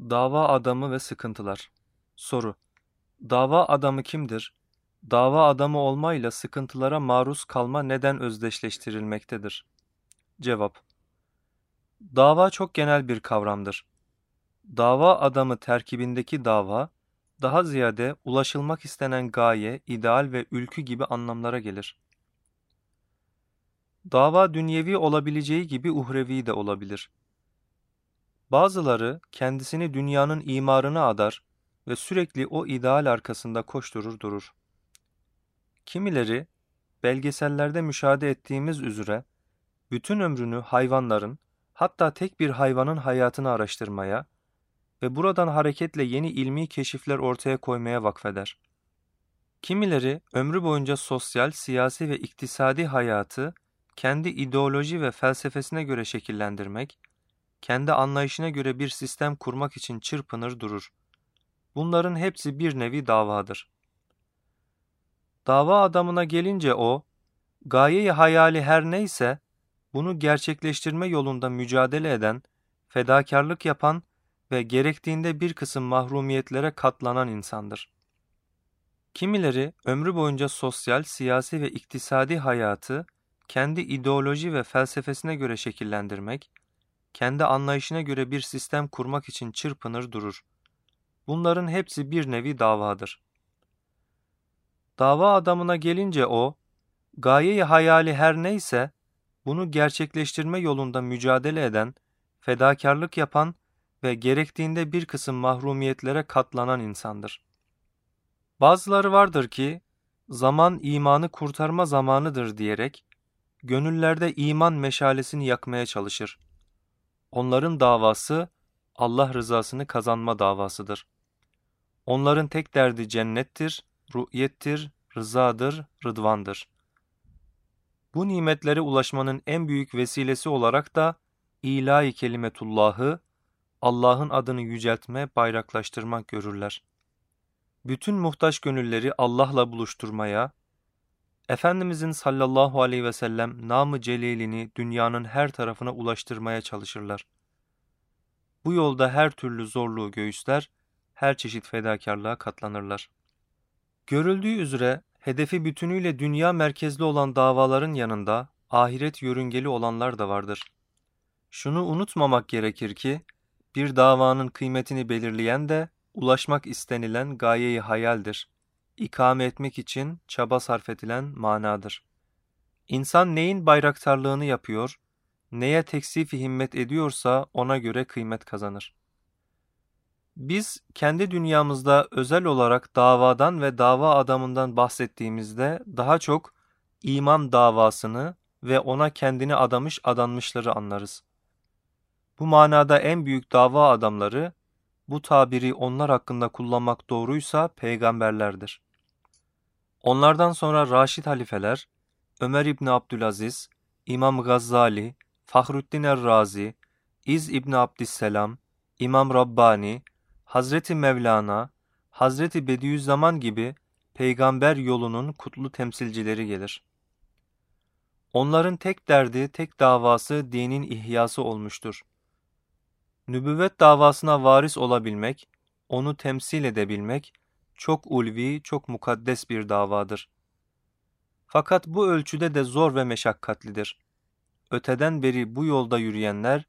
Dava adamı ve sıkıntılar. Soru: Dava adamı kimdir? Dava adamı olmayla sıkıntılara maruz kalma neden özdeşleştirilmektedir? Cevap: Dava çok genel bir kavramdır. Dava adamı terkibindeki dava, daha ziyade ulaşılmak istenen gaye, ideal ve ülkü gibi anlamlara gelir. Dava dünyevi olabileceği gibi uhrevi de olabilir. Bazıları kendisini dünyanın imarına adar ve sürekli o ideal arkasında koşturur durur. Kimileri, belgesellerde müşahede ettiğimiz üzere, bütün ömrünü hayvanların, hatta tek bir hayvanın hayatını araştırmaya ve buradan hareketle yeni ilmi keşifler ortaya koymaya vakfeder. Kimileri ömrü boyunca sosyal, siyasi ve iktisadi hayatı kendi ideoloji ve felsefesine göre şekillendirmek, kendi anlayışına göre bir sistem kurmak için çırpınır durur. Bunların hepsi bir nevi davadır. Dava adamına gelince o, gayeyi hayali her neyse, bunu gerçekleştirme yolunda mücadele eden, fedakarlık yapan ve gerektiğinde bir kısım mahrumiyetlere katlanan insandır. Kimileri ömrü boyunca sosyal, siyasi ve iktisadi hayatı kendi ideoloji ve felsefesine göre şekillendirmek, kendi anlayışına göre bir sistem kurmak için çırpınır durur. Bunların hepsi bir nevi davadır. Dava adamına gelince o, gayeyi hayali her neyse, bunu gerçekleştirme yolunda mücadele eden, fedakarlık yapan ve gerektiğinde bir kısım mahrumiyetlere katlanan insandır. Bazıları vardır ki, zaman imanı kurtarma zamanıdır diyerek, gönüllerde iman meşalesini yakmaya çalışır. Onların davası, Allah rızasını kazanma davasıdır. Onların tek derdi cennettir, ru'yettir, rızadır, rıdvandır. Bu nimetlere ulaşmanın en büyük vesilesi olarak da ilahi kelimetullahı, Allah'ın adını yüceltme, bayraklaştırmak görürler. Bütün muhtaç gönülleri Allah'la buluşturmaya, Efendimizin sallallahu aleyhi ve sellem namı celilini dünyanın her tarafına ulaştırmaya çalışırlar. Bu yolda her türlü zorluğu göğüsler, her çeşit fedakarlığa katlanırlar. Görüldüğü üzere hedefi bütünüyle dünya merkezli olan davaların yanında ahiret yörüngeli olanlar da vardır. Şunu unutmamak gerekir ki, bir davanın kıymetini belirleyen de ulaşmak istenilen gayeyi hayaldir. İkame etmek için çaba sarf edilen manadır. İnsan neyin bayraktarlığını yapıyor, neye teksifi himmet ediyorsa ona göre kıymet kazanır. Biz kendi dünyamızda özel olarak davadan ve dava adamından bahsettiğimizde daha çok iman davasını ve ona kendini adamış adanmışları anlarız. Bu manada en büyük dava adamları, bu tabiri onlar hakkında kullanmak doğruysa peygamberlerdir. Onlardan sonra Raşid halifeler, Ömer İbni Abdülaziz, İmam Gazzali, Fahruddin er-Razi, İz İbni Abdüsselam, İmam Rabbani, Hazreti Mevlana, Hazreti Bediüzzaman gibi peygamber yolunun kutlu temsilcileri gelir. Onların tek derdi, tek davası dinin ihyası olmuştur. Nübüvvet davasına varis olabilmek, onu temsil edebilmek, çok ulvi, çok mukaddes bir davadır. Fakat bu ölçüde de zor ve meşakkatlidir. Öteden beri bu yolda yürüyenler,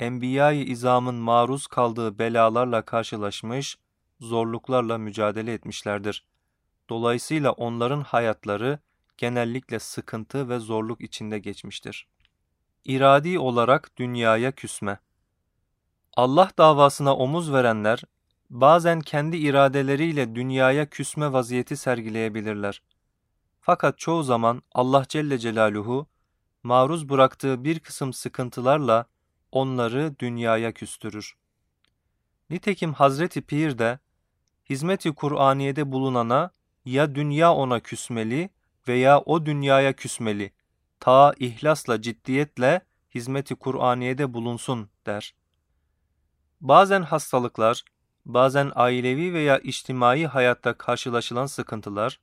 Enbiya-i İzam'ın maruz kaldığı belalarla karşılaşmış, zorluklarla mücadele etmişlerdir. Dolayısıyla onların hayatları genellikle sıkıntı ve zorluk içinde geçmiştir. İradi olarak dünyaya küsme Allah davasına omuz verenler, bazen kendi iradeleriyle dünyaya küsme vaziyeti sergileyebilirler. Fakat çoğu zaman Allah Celle Celaluhu, maruz bıraktığı bir kısım sıkıntılarla onları dünyaya küstürür. Nitekim Hazreti Pir de, hizmeti Kur'aniye'de bulunana ya dünya ona küsmeli veya o dünyaya küsmeli, ta ihlasla ciddiyetle hizmeti Kur'aniye'de bulunsun der. Bazen hastalıklar, bazen ailevi veya içtimai hayatta karşılaşılan sıkıntılar,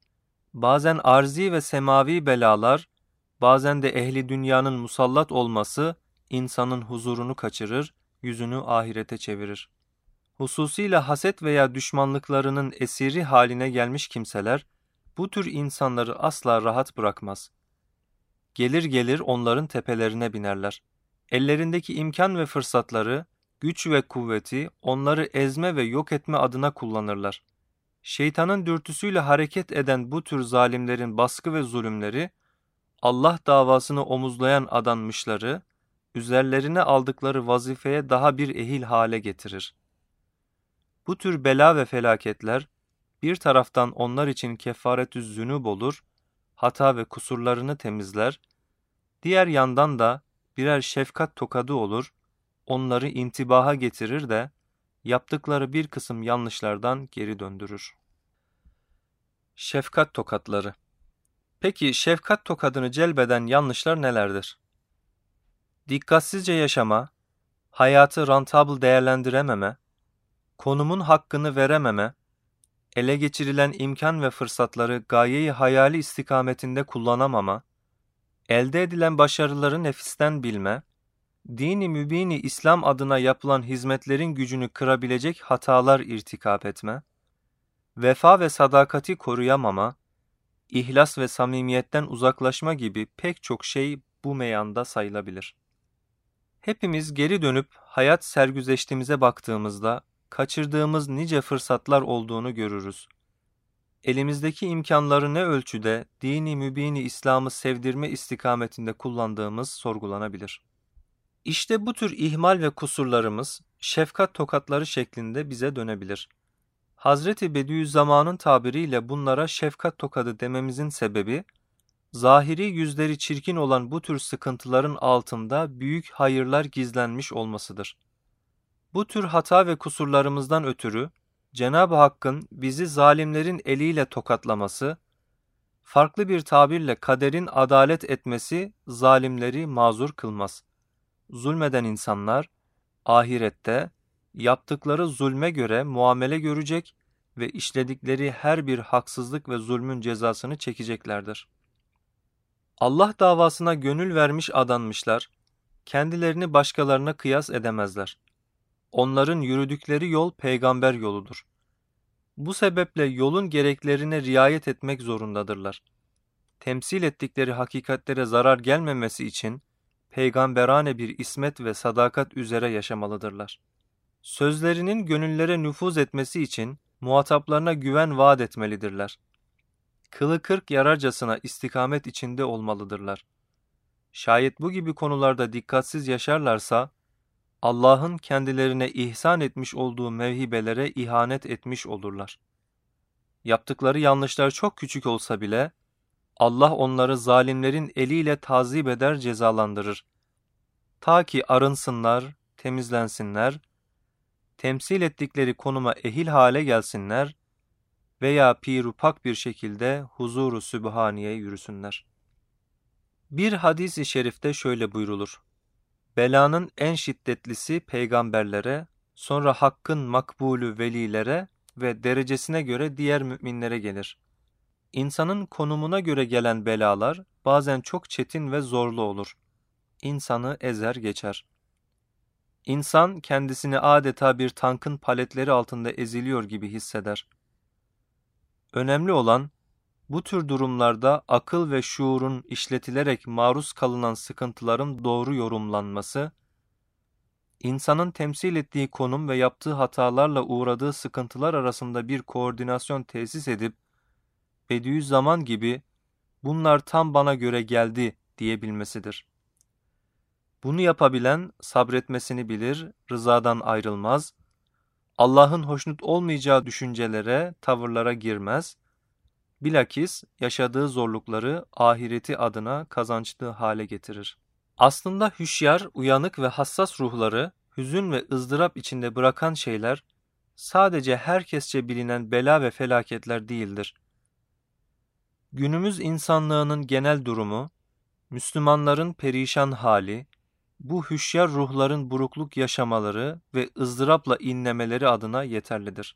bazen arzi ve semavi belalar, bazen de ehli dünyanın musallat olması insanın huzurunu kaçırır, yüzünü ahirete çevirir. hususiyle haset veya düşmanlıklarının esiri haline gelmiş kimseler, bu tür insanları asla rahat bırakmaz. Gelir gelir onların tepelerine binerler. Ellerindeki imkan ve fırsatları, güç ve kuvveti onları ezme ve yok etme adına kullanırlar. Şeytanın dürtüsüyle hareket eden bu tür zalimlerin baskı ve zulümleri, Allah davasını omuzlayan adanmışları, üzerlerine aldıkları vazifeye daha bir ehil hale getirir. Bu tür bela ve felaketler, bir taraftan onlar için kefaretü zünub olur, hata ve kusurlarını temizler, diğer yandan da birer şefkat tokadı olur, onları intibaha getirir de, yaptıkları bir kısım yanlışlardan geri döndürür. Şefkat tokatları Peki şefkat tokadını celbeden yanlışlar nelerdir? Dikkatsizce yaşama, hayatı rentable değerlendirememe, konumun hakkını verememe, ele geçirilen imkan ve fırsatları gayeyi hayali istikametinde kullanamama, elde edilen başarıları nefisten bilme, dini mübini İslam adına yapılan hizmetlerin gücünü kırabilecek hatalar irtikap etme, vefa ve sadakati koruyamama, ihlas ve samimiyetten uzaklaşma gibi pek çok şey bu meyanda sayılabilir. Hepimiz geri dönüp hayat sergüzeştimize baktığımızda kaçırdığımız nice fırsatlar olduğunu görürüz. Elimizdeki imkanları ne ölçüde dini mübini İslam'ı sevdirme istikametinde kullandığımız sorgulanabilir. İşte bu tür ihmal ve kusurlarımız şefkat tokatları şeklinde bize dönebilir. Hazreti Bediüzzaman'ın tabiriyle bunlara şefkat tokadı dememizin sebebi, zahiri yüzleri çirkin olan bu tür sıkıntıların altında büyük hayırlar gizlenmiş olmasıdır. Bu tür hata ve kusurlarımızdan ötürü Cenab-ı Hakk'ın bizi zalimlerin eliyle tokatlaması, farklı bir tabirle kaderin adalet etmesi zalimleri mazur kılmaz. Zulmeden insanlar ahirette yaptıkları zulme göre muamele görecek ve işledikleri her bir haksızlık ve zulmün cezasını çekeceklerdir. Allah davasına gönül vermiş adanmışlar, kendilerini başkalarına kıyas edemezler. Onların yürüdükleri yol peygamber yoludur. Bu sebeple yolun gereklerine riayet etmek zorundadırlar. Temsil ettikleri hakikatlere zarar gelmemesi için peygamberane bir ismet ve sadakat üzere yaşamalıdırlar. Sözlerinin gönüllere nüfuz etmesi için muhataplarına güven vaat etmelidirler. Kılı kırk yararcasına istikamet içinde olmalıdırlar. Şayet bu gibi konularda dikkatsiz yaşarlarsa, Allah'ın kendilerine ihsan etmiş olduğu mevhibelere ihanet etmiş olurlar. Yaptıkları yanlışlar çok küçük olsa bile, Allah onları zalimlerin eliyle tazip eder cezalandırır. Ta ki arınsınlar, temizlensinler, temsil ettikleri konuma ehil hale gelsinler veya pirupak bir şekilde huzuru sübhaniye yürüsünler. Bir hadis-i şerifte şöyle buyrulur. Belanın en şiddetlisi peygamberlere, sonra hakkın makbulü velilere ve derecesine göre diğer müminlere gelir. İnsanın konumuna göre gelen belalar bazen çok çetin ve zorlu olur. İnsanı ezer geçer. İnsan kendisini adeta bir tankın paletleri altında eziliyor gibi hisseder. Önemli olan bu tür durumlarda akıl ve şuurun işletilerek maruz kalınan sıkıntıların doğru yorumlanması, insanın temsil ettiği konum ve yaptığı hatalarla uğradığı sıkıntılar arasında bir koordinasyon tesis edip, Bediüzzaman gibi bunlar tam bana göre geldi diyebilmesidir. Bunu yapabilen sabretmesini bilir, rızadan ayrılmaz, Allah'ın hoşnut olmayacağı düşüncelere, tavırlara girmez, bilakis yaşadığı zorlukları ahireti adına kazançlı hale getirir. Aslında hüşyar, uyanık ve hassas ruhları hüzün ve ızdırap içinde bırakan şeyler sadece herkesçe bilinen bela ve felaketler değildir. Günümüz insanlığının genel durumu, Müslümanların perişan hali, bu hüşyar ruhların burukluk yaşamaları ve ızdırapla inlemeleri adına yeterlidir.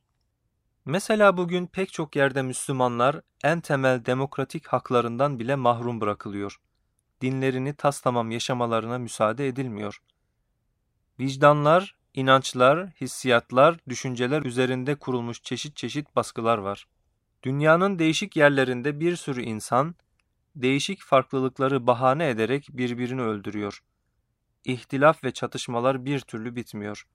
Mesela bugün pek çok yerde Müslümanlar en temel demokratik haklarından bile mahrum bırakılıyor. Dinlerini taslamam yaşamalarına müsaade edilmiyor. Vicdanlar, inançlar, hissiyatlar, düşünceler üzerinde kurulmuş çeşit çeşit baskılar var. Dünyanın değişik yerlerinde bir sürü insan, değişik farklılıkları bahane ederek birbirini öldürüyor. İhtilaf ve çatışmalar bir türlü bitmiyor.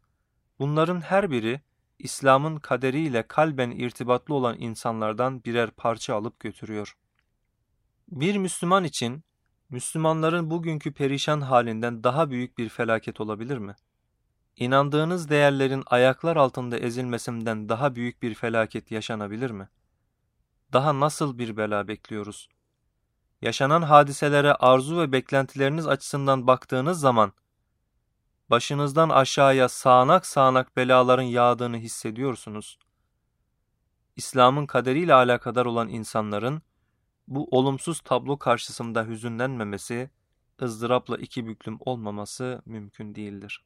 Bunların her biri, İslam'ın kaderiyle kalben irtibatlı olan insanlardan birer parça alıp götürüyor. Bir Müslüman için, Müslümanların bugünkü perişan halinden daha büyük bir felaket olabilir mi? İnandığınız değerlerin ayaklar altında ezilmesinden daha büyük bir felaket yaşanabilir mi? Daha nasıl bir bela bekliyoruz? Yaşanan hadiselere arzu ve beklentileriniz açısından baktığınız zaman, başınızdan aşağıya sağanak sağanak belaların yağdığını hissediyorsunuz. İslam'ın kaderiyle alakadar olan insanların, bu olumsuz tablo karşısında hüzünlenmemesi, ızdırapla iki büklüm olmaması mümkün değildir.